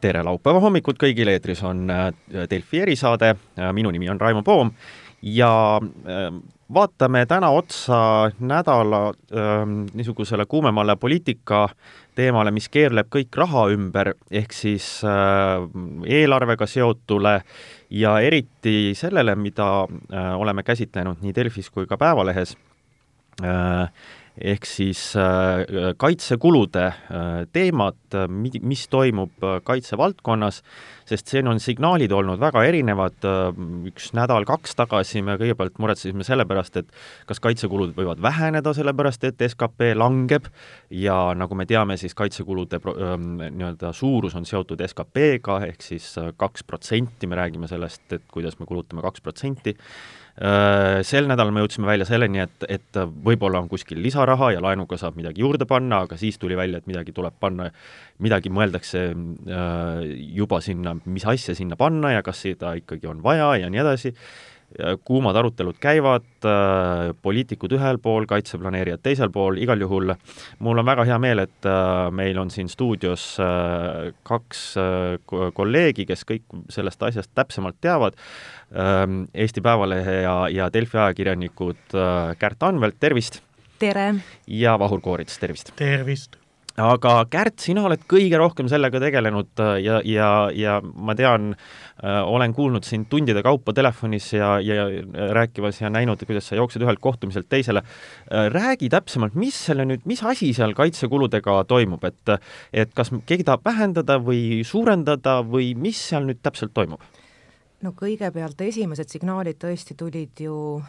tere laupäeva hommikut kõigile, eetris on äh, Delfi erisaade, äh, minu nimi on Raimo Poom ja äh, vaatame täna otsa nädala niisugusele kuumemale poliitika teemale, mis keerleb kõik raha ümber, ehk siis eelarvega seotule ja eriti sellele, mida oleme käsitlenud nii Delfis kui ka Päevalehes ehk siis äh, kaitsekulude äh, teemad, mis toimub äh, kaitsevaldkonnas, sest siin on signaalid olnud väga erinevad, üks nädal-kaks tagasi me kõigepealt muretsesime selle pärast, et kas kaitsekulud võivad väheneda, sellepärast et skp langeb ja nagu me teame, siis kaitsekulude nii-öelda suurus on seotud SKP-ga, ehk siis kaks protsenti, me räägime sellest, et kuidas me kulutame kaks protsenti. Äh, sel nädalal me jõudsime välja selleni, et, et võib-olla on kuskil lisaraha ja laenuga saab midagi juurde panna, aga siis tuli välja, et midagi tuleb panna, midagi mõeldakse äh, juba sinna, mis asja sinna panna ja kas seda ikkagi on vaja ja nii edasi kuumad arutelud käivad, äh, poliitikud ühel pool, kaitseplaneerijad teisel pool, igal juhul mul on väga hea meel, et äh, meil on siin stuudios äh, kaks kolleegi, kes kõik sellest asjast täpsemalt teavad, ähm, Eesti Päevalehe ja, ja Delfi ajakirjanikud Kärt Anvelt, tervist! tere! ja Vahur Koorits, tervist! tervist! Aga Kärt, sina oled kõige rohkem sellega tegelenud äh, ja, ja, ja ma tean äh,, olen kuulnud sind tundide kaupa telefonis ja, ja rääkimas ja näinud, kuidas sa jooksed ühelt kohtumiselt teisele äh,. räägi täpsemalt, mis selle nüüd, mis asi seal kaitsekuludega toimub, et et kas keegi tahab vähendada või suurendada või mis seal nüüd täpselt toimub? no kõigepealt esimesed signaalid tõesti tulid ju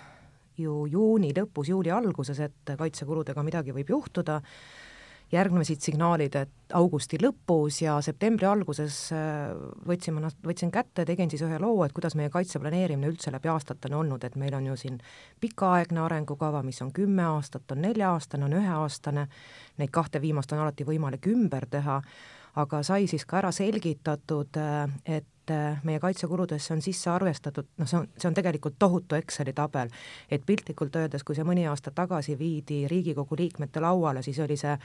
ju juuni lõpus, juuli alguses, et kaitsekuludega midagi võib juhtuda järgnesid signaalid, et augusti lõpus ja septembri alguses äh, võtsime, võtsin kätte, tegin siis ühe loo, et kuidas meie kaitseplaneerimine üldse läbi aastate on olnud, et meil on ju siin pikaaegne arengukava, mis on kümme aastat, on nelja-aastane, on üheaastane, neid kahte viimast on alati võimalik ümber teha, aga sai siis ka ära selgitatud, äh, et äh, meie kaitsekuludesse on sisse arvestatud, noh, see on, see on tegelikult tohutu Exceli tabel, et piltlikult öeldes, kui see mõni aasta tagasi viidi Riigikogu liikmete lauale, siis oli see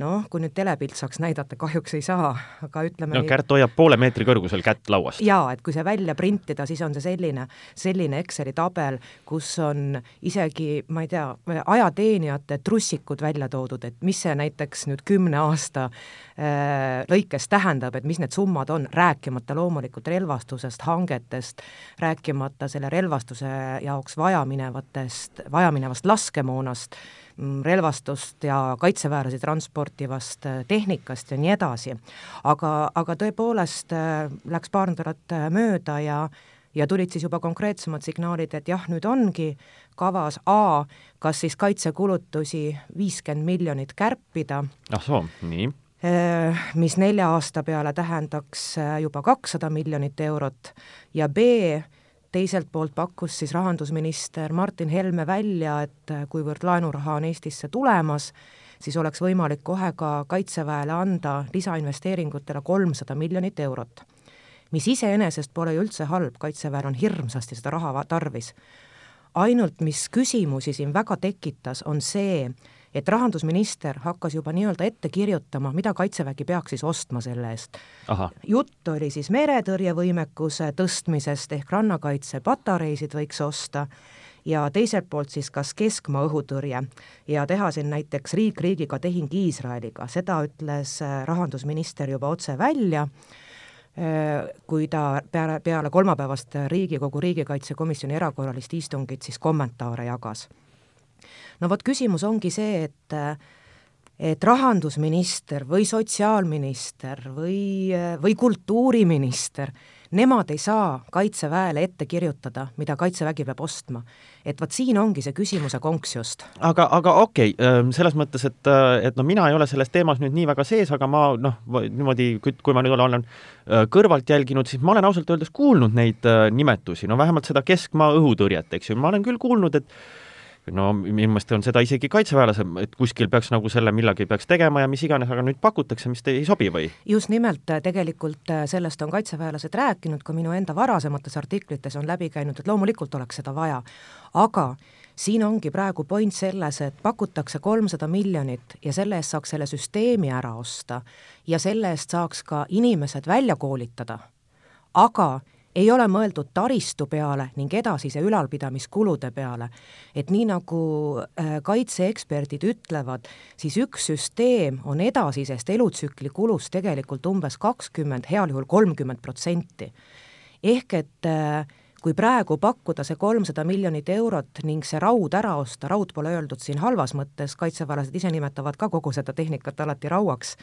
noh, kui nüüd telepilt saaks näidata, kahjuks ei saa, aga ütleme no Kärt hoiab poole meetri kõrgusel kätt lauast. jaa, et kui see välja printida, siis on see selline, selline Exceli tabel, kus on isegi, ma ei tea, ajateenijate trussikud välja toodud, et mis see näiteks nüüd kümne aasta äh, lõikes tähendab, et mis need summad on, rääkimata loomulikult relvastusest, hangetest, rääkimata selle relvastuse jaoks vajaminevatest, vajaminevast laskemoonast, Mm, relvastust ja kaitseväelasi transportivast äh, tehnikast ja nii edasi. aga, aga tõepoolest äh, läks paar nädalat äh, mööda ja ja tulid siis juba konkreetsemad signaalid, et jah, nüüd ongi kavas A, kas siis kaitsekulutusi viiskümmend miljonit kärpida. ah soo, nii mis nelja aasta peale tähendaks juba kakssada miljonit eurot ja B, teiselt poolt pakkus siis rahandusminister Martin Helme välja, et kuivõrd laenuraha on Eestisse tulemas, siis oleks võimalik kohe ka Kaitseväele anda lisainvesteeringutele kolmsada miljonit eurot. mis iseenesest pole ju üldse halb, Kaitseväel on hirmsasti seda raha tarvis. ainult mis küsimusi siin väga tekitas, on see, et rahandusminister hakkas juba nii-öelda ette kirjutama, mida Kaitsevägi peaks siis ostma selle eest. jutt oli siis meretõrjevõimekuse tõstmisest ehk rannakaitsepatareisid võiks osta ja teiselt poolt siis kas keskmaa õhutõrje ja teha siin näiteks riik riigiga tehing Iisraeliga, seda ütles äh, rahandusminister juba otse välja äh, kui ta peale, peale kolmapäevast Riigikogu riigikaitsekomisjoni erakorralist istungit siis kommentaare jagas no vot, küsimus ongi see, et et rahandusminister või sotsiaalminister või, või kultuuriminister, nemad ei saa Kaitseväele ette kirjutada, mida Kaitsevägi peab ostma. et vot siin ongi see küsimuse konks just. aga, aga okei okay,, selles mõttes, et, et no mina ei ole selles teemas nüüd nii väga sees, aga ma noh, niimoodi, kui ma nüüd olen kõrvalt jälginud, siis ma olen ausalt öeldes kuulnud neid nimetusi, no vähemalt seda keskmaa õhutõrjet, eks ju, ma olen küll kuulnud, et no meelest on seda isegi kaitseväelased, et kuskil peaks nagu selle millegi peaks tegema ja mis iganes, aga nüüd pakutakse, mis ei sobi või? just nimelt, tegelikult äh, sellest on kaitseväelased rääkinud, ka minu enda varasemates artiklites on läbi käinud, et loomulikult oleks seda vaja, aga siin ongi praegu point selles, et pakutakse kolmsada miljonit ja selle eest saaks selle süsteemi ära osta ja selle eest saaks ka inimesed välja koolitada, aga ei ole mõeldud taristu peale ning edasise ülalpidamiskulude peale. et nii, nagu äh, kaitseeksperdid ütlevad, siis üks süsteem on edasisest elutsükli kulust tegelikult umbes kakskümmend, heal juhul kolmkümmend protsenti. ehk et äh, kui praegu pakkuda see kolmsada miljonit eurot ning see raud ära osta, raud pole öeldud siin halvas mõttes, kaitseväelased ise nimetavad ka kogu seda tehnikat alati rauaks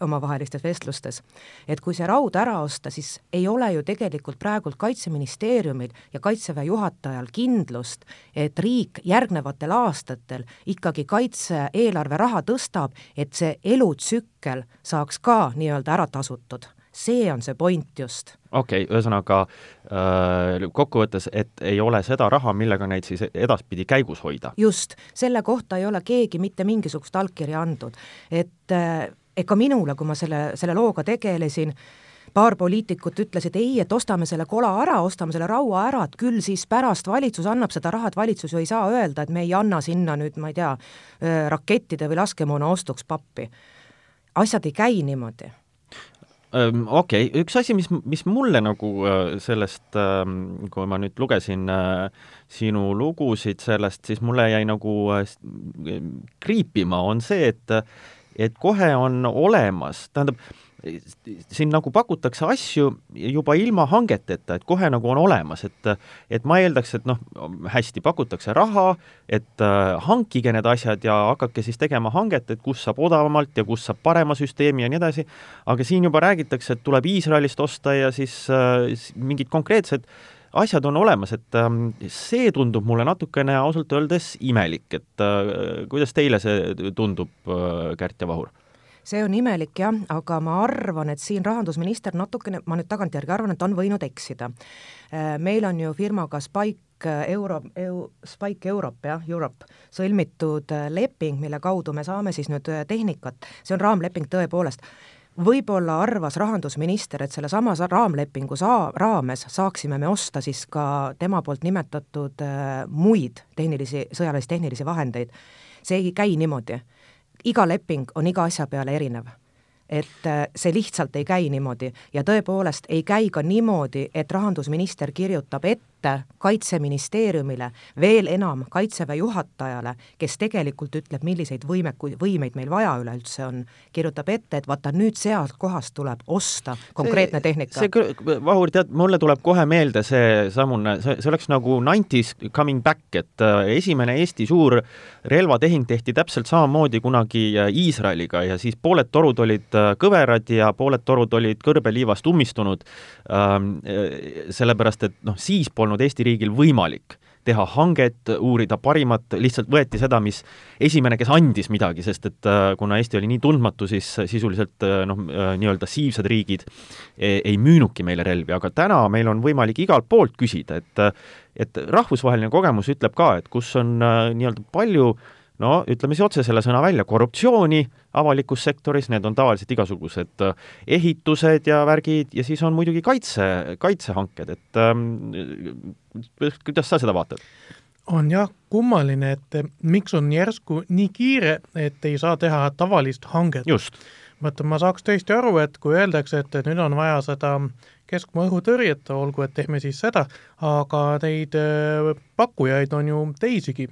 omavahelistes vestlustes, et kui see raud ära osta, siis ei ole ju tegelikult praegult Kaitseministeeriumil ja Kaitseväe juhatajal kindlust, et riik järgnevatel aastatel ikkagi kaitse-eelarve raha tõstab, et see elutsükkel saaks ka nii-öelda ära tasutud see on see point just. okei okay,, ühesõnaga äh, kokkuvõttes, et ei ole seda raha, millega neid siis edaspidi käigus hoida? just, selle kohta ei ole keegi mitte mingisugust allkirja andnud. et äh, ega minule, kui ma selle, selle looga tegelesin, paar poliitikut ütlesid ei, et ostame selle kola ära, ostame selle raua ära, et küll siis pärast valitsus annab seda raha, et valitsus ju ei saa öelda, et me ei anna sinna nüüd, ma ei tea, äh, rakettide või laskemoona ostuks pappi. asjad ei käi niimoodi okei okay., üks asi, mis, mis mulle nagu sellest, kui ma nüüd lugesin sinu lugusid sellest, siis mulle jäi nagu kriipima, on see, et et kohe on olemas, tähendab, siin nagu pakutakse asju juba ilma hangeteta, et kohe nagu on olemas, et et ma eeldaks, et noh, hästi, pakutakse raha, et äh, hankige need asjad ja hakake siis tegema hanget, et kus saab odavamalt ja kus saab parema süsteemi ja nii edasi, aga siin juba räägitakse, et tuleb Iisraelist osta ja siis äh, mingid konkreetsed asjad on olemas, et ähm, see tundub mulle natukene ausalt öeldes imelik, et äh, kuidas teile see tundub äh,, Kärt ja Vahur? See on imelik jah, aga ma arvan, et siin rahandusminister natukene, ma nüüd tagantjärgi arvan, et on võinud eksida. Äh, meil on ju firmaga Spike äh, Euro, EU, Spike Europe, jah, Europe, sõlmitud äh, leping, mille kaudu me saame siis nüüd tehnikat, see on raamleping tõepoolest, võib-olla arvas rahandusminister, et sellesama raamlepingu saa-, raames saaksime me osta siis ka tema poolt nimetatud äh, muid tehnilisi, sõjalis-tehnilisi vahendeid. see ei käi niimoodi iga leping on iga asja peale erinev. et äh, see lihtsalt ei käi niimoodi ja tõepoolest ei käi ka niimoodi, et rahandusminister kirjutab ette ette Kaitseministeeriumile, veel enam Kaitseväe juhatajale, kes tegelikult ütleb, milliseid võimeku-, võimeid meil vaja üleüldse on, kirjutab ette, et vaata nüüd sealt kohast tuleb osta konkreetne tehnika. see küll, Vahur, tead, mulle tuleb kohe meelde seesamune, see, see oleks nagu nineties coming back, et äh, esimene Eesti suur relvatehing tehti täpselt samamoodi kunagi äh, Iisraeliga ja siis pooled torud olid äh, kõverad ja pooled torud olid kõrbeliivast ummistunud, ähm, sellepärast et noh, siis polnud olnud Eesti riigil võimalik teha hanget, uurida parimat, lihtsalt võeti seda, mis esimene, kes andis midagi, sest et äh, kuna Eesti oli nii tundmatu, siis sisuliselt äh, noh, äh, nii-öelda siivsad riigid ei, ei müünudki meile relvi, aga täna meil on võimalik igalt poolt küsida, et et rahvusvaheline kogemus ütleb ka, et kus on nii-öelda palju äh, no ütleme siis otse selle sõna välja, korruptsiooni avalikus sektoris, need on tavaliselt igasugused äh, ehitused ja värgid ja siis on muidugi kaitse, kaitsehanked, et ähm, kuidas sa seda vaatad? on jah kummaline, et miks on järsku nii kiire, et ei saa teha tavalist hanget. vaata, ma saaks tõesti aru, et kui öeldakse, et nüüd on vaja seda keskmaa õhutõrjet, olgu, et teeme siis seda, aga neid äh, pakkujaid on ju teisigi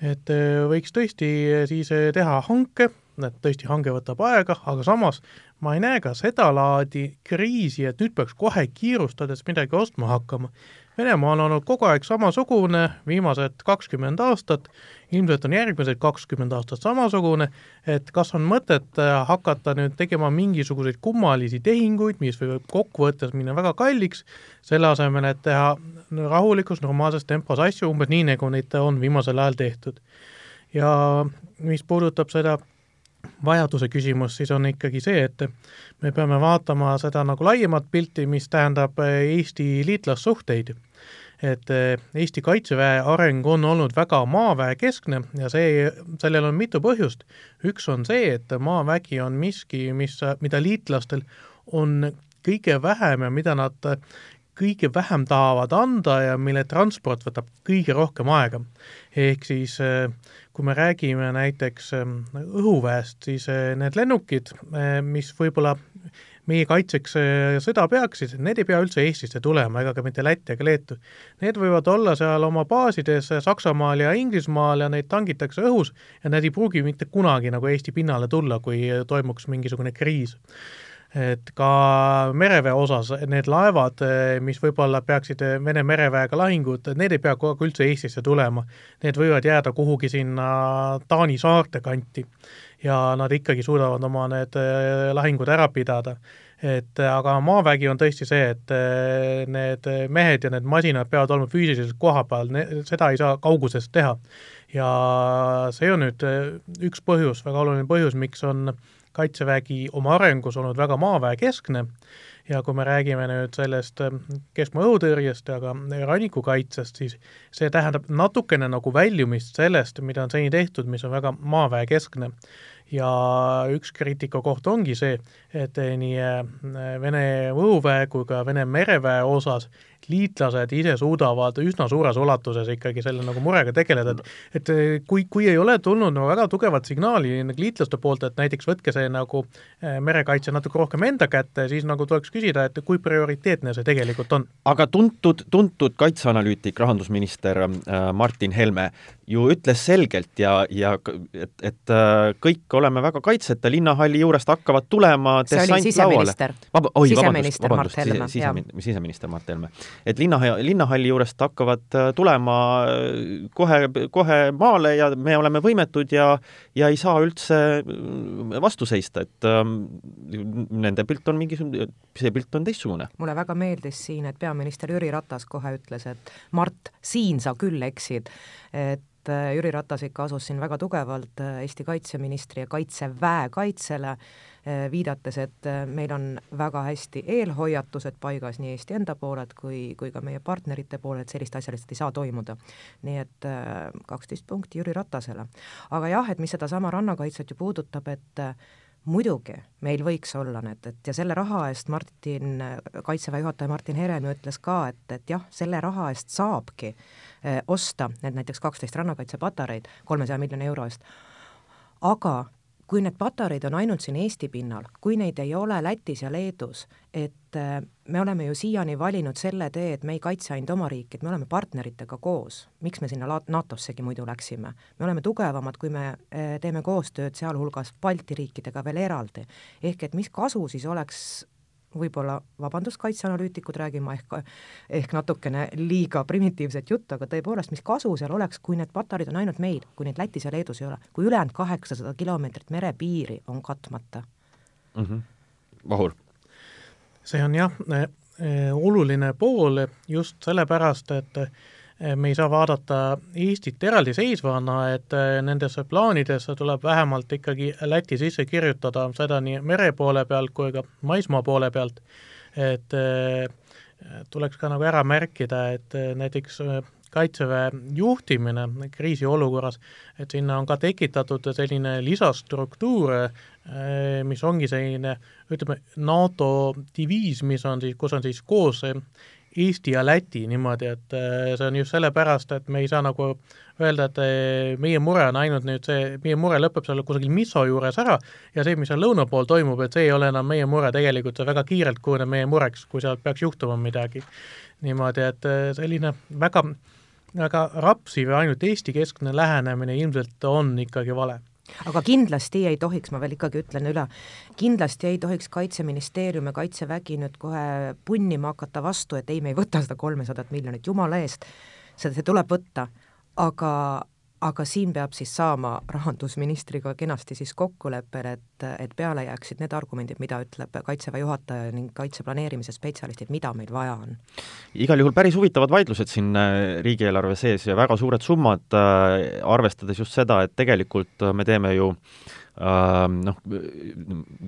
et äh, võiks tõesti äh, siis äh, teha hanke, et tõesti hange võtab aega, aga samas ma ei näe ka sedalaadi kriisi, et nüüd peaks kohe kiirustades midagi ostma hakkama. Venemaa on olnud kogu aeg samasugune, viimased kakskümmend aastat, ilmselt on järgmised kakskümmend aastat samasugune, et kas on mõtet äh, hakata nüüd tegema mingisuguseid kummalisi tehinguid, mis võivad kokkuvõttes minna väga kalliks, selle asemel, et teha rahulikus, normaalses tempos asju, umbes nii, nagu neid on viimasel ajal tehtud. ja mis puudutab seda vajaduse küsimus, siis on ikkagi see, et me peame vaatama seda nagu laiemat pilti, mis tähendab Eesti liitlassuhteid et eh, Eesti Kaitseväe areng on olnud väga maaväekeskne ja see, sellel on mitu põhjust. üks on see, et maavägi on miski, mis, mida liitlastel on kõige vähem ja mida nad kõige vähem tahavad anda ja mille transport võtab kõige rohkem aega. ehk siis kui me räägime näiteks õhuväest, siis need lennukid, mis võib-olla meie kaitseks sõda peaksid, need ei pea üldse Eestisse tulema ega ka mitte Lätti ega Leetu. Need võivad olla seal oma baasides Saksamaal ja Inglismaal ja neid tangitakse õhus ja need ei pruugi mitte kunagi nagu Eesti pinnale tulla, kui toimuks mingisugune kriis et ka mereväe osas need laevad, mis võib-olla peaksid Vene mereväega lahingud, need ei pea kogu aeg üldse Eestisse tulema. Need võivad jääda kuhugi sinna Taani saarte kanti ja nad ikkagi suudavad oma need äh, lahingud ära pidada. et äh, aga maavägi on tõesti see, et äh, need mehed ja need masinad peavad olema füüsiliselt koha peal, seda ei saa kaugusest teha. ja see on nüüd üks põhjus, väga oluline põhjus, miks on Kaitsevägi oma arengus olnud väga maaväekeskne ja kui me räägime nüüd sellest keskmaa õhutõrjest ja ka rannikukaitsest, siis see tähendab natukene nagu väljumist sellest, mida on seni tehtud, mis on väga maaväekeskne. Ja üks kriitika koht ongi see, et nii äh, Vene õhuväe kui ka Vene mereväe osas liitlased ise suudavad üsna suures ulatuses ikkagi selle nagu murega tegeleda, et et äh, kui, kui ei ole tulnud nagu väga tugevat signaali nagu liitlaste poolt, et näiteks võtke see nagu äh, merekaitse natuke rohkem enda kätte, siis nagu tuleks küsida, et kui prioriteetne see tegelikult on. aga tuntud, tuntud kaitseanalüütik, rahandusminister Martin Helme ju ütles selgelt ja, ja et, et kõik oleme väga kaitseta, linnahalli juurest hakkavad tulema see oli siseminister. Vab-, oi, vabandust, vabandust, sise, siseminister, siseminister Mart Helme. et linna, linnahalli juurest hakkavad äh, tulema äh, kohe, kohe maale ja me oleme võimetud ja ja ei saa üldse äh, vastu seista, et ähm, nende pilt on mingisugune, see pilt on teistsugune. mulle väga meeldis siin, et peaminister Jüri Ratas kohe ütles, et Mart, siin sa küll eksid, et äh, Jüri Ratas ikka asus siin väga tugevalt äh, Eesti kaitseministri ja kaitseväe kaitsele, äh, viidates, et meil on väga hästi eelhoiatused paigas nii Eesti enda poolelt kui, kui ka meie partnerite poolelt, sellist asja lihtsalt ei saa toimuda. nii et kaksteist punkti Jüri Ratasele. aga jah, et mis sedasama rannakaitset ju puudutab, et muidugi, meil võiks olla need, et ja selle raha eest Martin, Kaitseväe juhataja Martin Herem ju ütles ka, et, et jah, selle raha eest saabki eh, osta need näiteks kaksteist rannakaitsepatareid kolmesaja miljoni euro eest, aga kui need patareid on ainult siin Eesti pinnal, kui neid ei ole Lätis ja Leedus, et äh, me oleme ju siiani valinud selle tee, et me ei kaitse ainult oma riiki, et me oleme partneritega koos. miks me sinna NATO-ssegi muidu läksime? me oleme tugevamad, kui me äh, teeme koostööd, sealhulgas Balti riikidega veel eraldi. ehk et mis kasu siis oleks võib-olla, vabandust, kaitseanalüütikud, räägin ma ehk, ehk natukene liiga primitiivset juttu, aga tõepoolest, mis kasu seal oleks, kui need patarid on ainult meil, kui neid Lätis ja Leedus ei ole, kui ülejäänud kaheksasada kilomeetrit merepiiri on katmata mm? -hmm. Vahur? see on jah äh, oluline pool just sellepärast, et Eh, me ei saa vaadata Eestit eraldiseisvana, et eh, nendesse plaanidesse tuleb vähemalt ikkagi Läti sisse kirjutada seda nii mere poole pealt kui ka maismaa poole pealt, et eh, tuleks ka nagu ära märkida, et näiteks kaitseväe juhtimine kriisiolukorras, et sinna on ka tekitatud selline lisastruktuur, mis ongi selline ütleme, NATO diviis, mis on siis, kus on siis koos Eesti ja Läti niimoodi, et äh, see on just sellepärast, et me ei saa nagu öelda, et äh, meie mure on ainult nüüd see, meie mure lõpeb seal kusagil Misso juures ära ja see, mis seal lõuna pool toimub, et see ei ole enam meie mure, tegelikult see väga kiirelt kujuneb meie mureks, kui seal peaks juhtuma midagi. niimoodi, et äh, selline väga, väga rapsiv ja ainult Eesti-keskne lähenemine ilmselt on ikkagi vale aga kindlasti ei tohiks, ma veel ikkagi ütlen üle, kindlasti ei tohiks Kaitseministeerium ja Kaitsevägi nüüd kohe punnima hakata vastu, et ei, me ei võta seda kolmesadat miljonit, jumala eest, see, see tuleb võtta, aga aga siin peab siis saama rahandusministriga kenasti siis kokkuleppele, et, et peale jääksid need argumendid, mida ütleb Kaitseväe juhataja ning kaitseplaneerimise spetsialistid, mida meil vaja on. igal juhul päris huvitavad vaidlused siin äh, riigieelarve sees ja väga suured summad, äh, arvestades just seda, et tegelikult me teeme ju noh,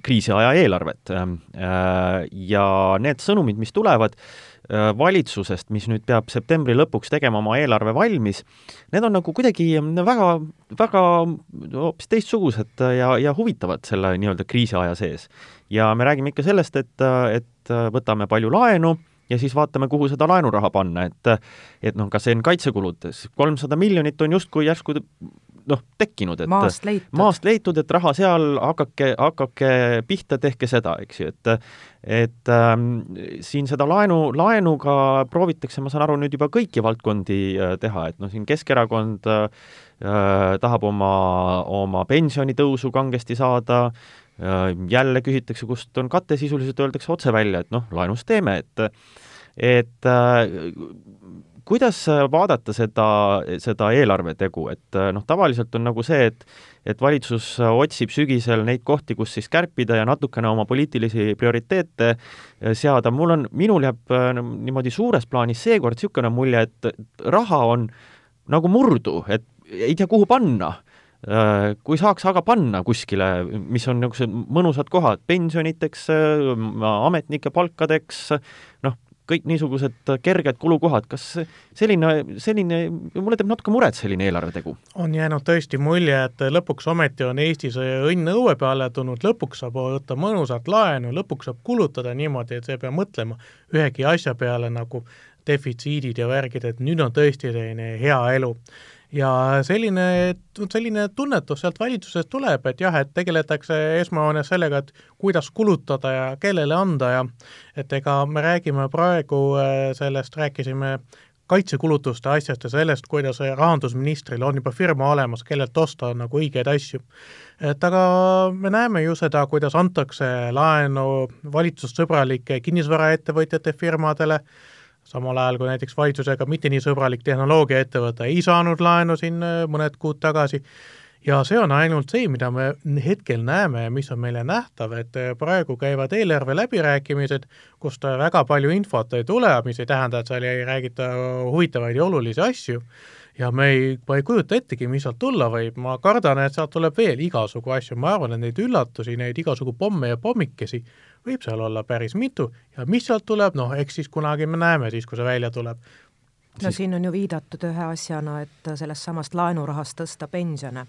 kriisiaja eelarvet. Ja need sõnumid, mis tulevad, Äh, valitsusest, mis nüüd peab septembri lõpuks tegema oma eelarve valmis, need on nagu kuidagi väga, väga hoopis teistsugused ja, ja huvitavad selle nii-öelda kriisiaja sees. ja me räägime ikka sellest, et, et võtame palju laenu, ja siis vaatame, kuhu seda laenuraha panna, et et noh, kas see on kaitsekuludes, kolmsada miljonit on justkui järsku noh, tekkinud, et maast leitud, maast leitud, et raha seal, hakake, hakake pihta, tehke seda, eks ju, et et ähm, siin seda laenu, laenuga proovitakse, ma saan aru, nüüd juba kõiki valdkondi äh, teha, et noh, siin Keskerakond äh, äh, tahab oma, oma pensionitõusu kangesti saada äh,, jälle küsitakse, kust on kate, sisuliselt öeldakse otse välja, et noh, laenust teeme, et et äh, kuidas vaadata seda, seda eelarvetegu, et noh, tavaliselt on nagu see, et et valitsus otsib sügisel neid kohti, kus siis kärpida ja natukene oma poliitilisi prioriteete seada, mul on, minul jääb no, niimoodi suures plaanis seekord niisugune mulje, et raha on nagu murdu, et ei tea, kuhu panna. Kui saaks aga panna kuskile, mis on niisugused mõnusad kohad, pensioniteks, ametnike palkadeks, noh, kõik niisugused kerged kulukohad, kas selline, selline, mulle teeb natuke muret selline eelarvetegu? on jäänud tõesti mulje, et lõpuks ometi on Eestis õnn õue peale tulnud, lõpuks saab võtta mõnusat laenu, lõpuks saab kulutada niimoodi, et sa ei pea mõtlema ühegi asja peale nagu defitsiidid ja värgid, et nüüd on tõesti selline hea elu ja selline, selline tunnetus sealt valitsusest tuleb, et jah, et tegeletakse esmajoones sellega, et kuidas kulutada ja kellele anda ja et ega me räägime praegu äh, sellest, rääkisime kaitsekulutuste asjast ja sellest, kuidas rahandusministril on juba firma olemas, kellelt osta nagu õigeid asju. et aga me näeme ju seda, kuidas antakse laenu valitsussõbralike kinnisvaraettevõtjate firmadele, samal ajal kui näiteks valitsusega mitte nii sõbralik tehnoloogiaettevõte ei saanud laenu siin äh, mõned kuud tagasi, ja see on ainult see, mida me hetkel näeme ja mis on meile nähtav, et äh, praegu käivad eelarve läbirääkimised, kust väga palju infot ei tule, mis ei tähenda, et seal ei räägita huvitavaid ja olulisi asju, ja me ei, ma ei kujuta ettegi, mis sealt tulla võib, ma kardan, et sealt tuleb veel igasugu asju, ma arvan, et neid üllatusi, neid igasugu pomme ja pommikesi võib seal olla päris mitu. Ja mis sealt tuleb, noh, eks siis kunagi me näeme siis, kui see välja tuleb. no siis... siin on ju viidatud ühe asjana, et sellest samast laenurahast tõsta pensione.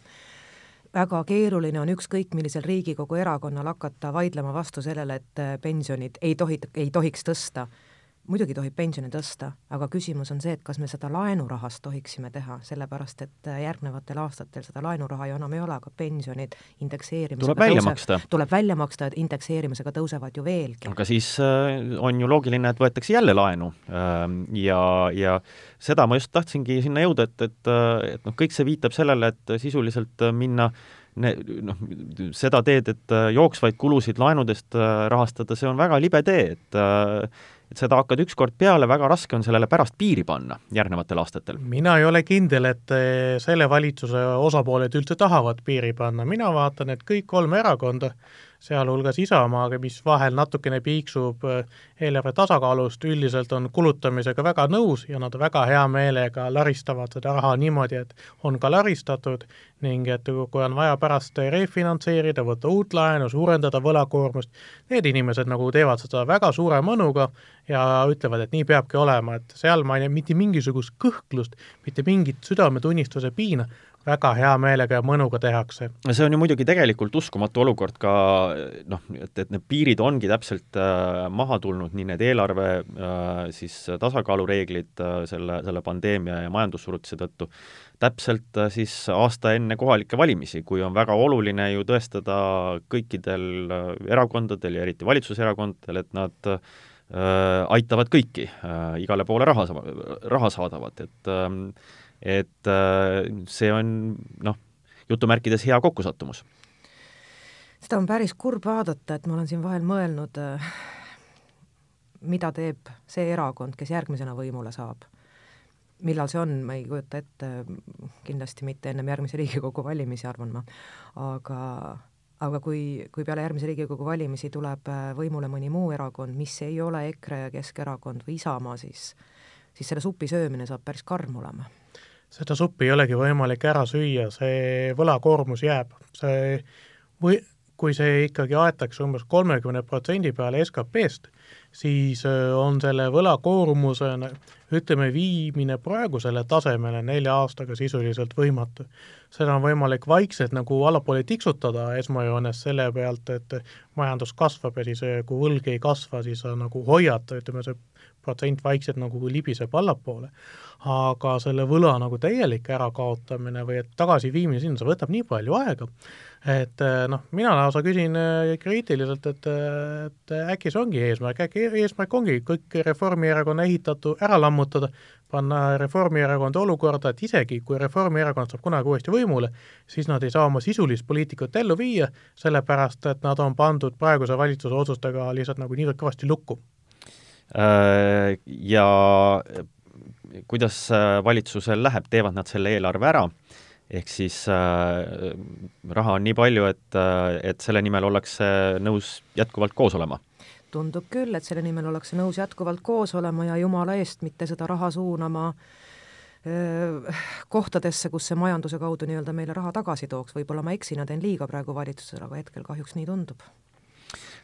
Väga keeruline on ükskõik millisel Riigikogu erakonnal hakata vaidlema vastu sellele, et pensionid ei tohi, ei tohiks tõsta muidugi tohib pensione tõsta, aga küsimus on see, et kas me seda laenurahast tohiksime teha, sellepärast et äh, järgnevatel aastatel seda laenuraha ju enam ei ole, aga pensionid indekseerimisega tuleb välja tõuse, maksta. tuleb välja maksta, et indekseerimisega tõusevad ju veelgi. aga siis äh, on ju loogiline, et võetakse jälle laenu ähm, ja, ja seda ma just tahtsingi sinna jõuda, et, et, äh, et noh, kõik see viitab sellele, et sisuliselt minna ne-, noh, seda teed, et jooksvaid kulusid laenudest rahastada, see on väga libe tee, et et seda hakkad ükskord peale, väga raske on sellele pärast piiri panna järgnevatel aastatel. mina ei ole kindel, et eh, selle valitsuse osapooled üldse tahavad piiri panna, mina vaatan, et kõik kolm erakonda sealhulgas Isamaaga, mis vahel natukene piiksub äh, eelarve tasakaalust, üldiselt on kulutamisega väga nõus ja nad väga hea meelega laristavad seda raha niimoodi, et on ka laristatud ning et kui on vaja pärast refinantseerida, võtta uut laenu, suurendada võlakoormust, need inimesed nagu teevad seda väga suure mõnuga ja ütlevad, et nii peabki olema, et seal ma ei näe mitte mingisugust kõhklust, mitte mingit südametunnistuse piina, väga hea meelega ja mõnuga tehakse. see on ju muidugi tegelikult uskumatu olukord ka noh, et, et need piirid ongi täpselt äh, maha tulnud, nii need eelarve äh, siis tasakaalureeglid äh, selle, selle pandeemia ja majandussurutise tõttu, täpselt äh, siis aasta enne kohalikke valimisi, kui on väga oluline ju tõestada kõikidel äh, erakondadel ja eriti valitsuserakondadel, et nad äh, aitavad kõiki äh,, igale poole raha, raha saadavad, et äh, et äh, see on noh, jutumärkides hea kokkusattumus. seda on päris kurb vaadata, et ma olen siin vahel mõelnud, äh, mida teeb see erakond, kes järgmisena võimule saab. millal see on, ma ei kujuta ette, kindlasti mitte ennem järgmisi Riigikogu valimisi, arvan ma, aga aga kui, kui peale järgmisi Riigikogu valimisi tuleb äh, võimule mõni muu erakond, mis ei ole EKRE ja Keskerakond või Isamaa, siis siis selle supi söömine saab päris karm olema seda suppi ei olegi võimalik ära süüa, see võlakoormus jääb, see või kui see ikkagi aetakse umbes kolmekümne protsendi peale SKP-st, siis äh, on selle võlakoormuse ütleme, viimine praegusele tasemele nelja aastaga sisuliselt võimatu. seda on võimalik vaikselt nagu allapoole tiksutada esmajoones selle pealt, et majandus kasvab ja siis äh, kui võlg ei kasva, siis sa nagu hoiad, ütleme, see protsent vaikselt nagu libiseb allapoole, aga selle võla nagu täielik ärakaotamine või et tagasiviimine sinna, see võtab nii palju aega, et eh, noh, mina lausa küsin eh, kriitiliselt, et, et äkki see ongi eesmärk, äkki eesmärk ongi kõik Reformierakonna ehitatu ära lammutada, panna Reformierakond olukorda, et isegi kui Reformierakond saab kunagi uuesti võimule, siis nad ei saa oma sisulist poliitikat ellu viia, sellepärast et nad on pandud praeguse valitsuse otsustega lihtsalt nagu niivõrd kõvasti lukku. Äh, ja kuidas valitsusel läheb, teevad nad selle eelarve ära. Ehk siis äh, raha on nii palju, et äh,, et selle nimel ollakse nõus jätkuvalt koos olema. Tundub küll, et selle nimel ollakse nõus jätkuvalt koos olema ja jumala eest mitte seda raha suunama öö, äh, kohtadesse, kus see majanduse kaudu nii-öelda meile raha tagasi tooks, võib-olla ma eksin ja teen liiga praegu valitsusele, aga hetkel kahjuks nii tundub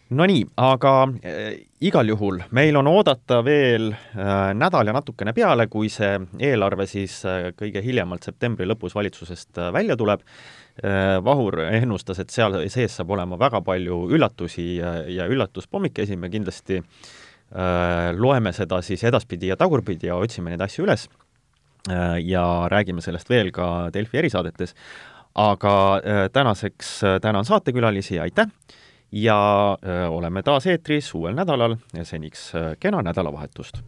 Nonii, aga äh, igal juhul meil on oodata veel äh, nädal ja natukene peale, kui see eelarve siis äh, kõige hiljemalt septembri lõpus valitsusest välja tuleb. Vahur ennustas, et seal sees saab olema väga palju üllatusi ja, ja üllatuspodmikesi, me kindlasti loeme seda siis edaspidi ja tagurpidi ja otsime neid asju üles ja räägime sellest veel ka Delfi erisaadetes. aga tänaseks tänan saatekülalisi, aitäh! Ja oleme taas eetris uuel nädalal, seniks kena nädalavahetust!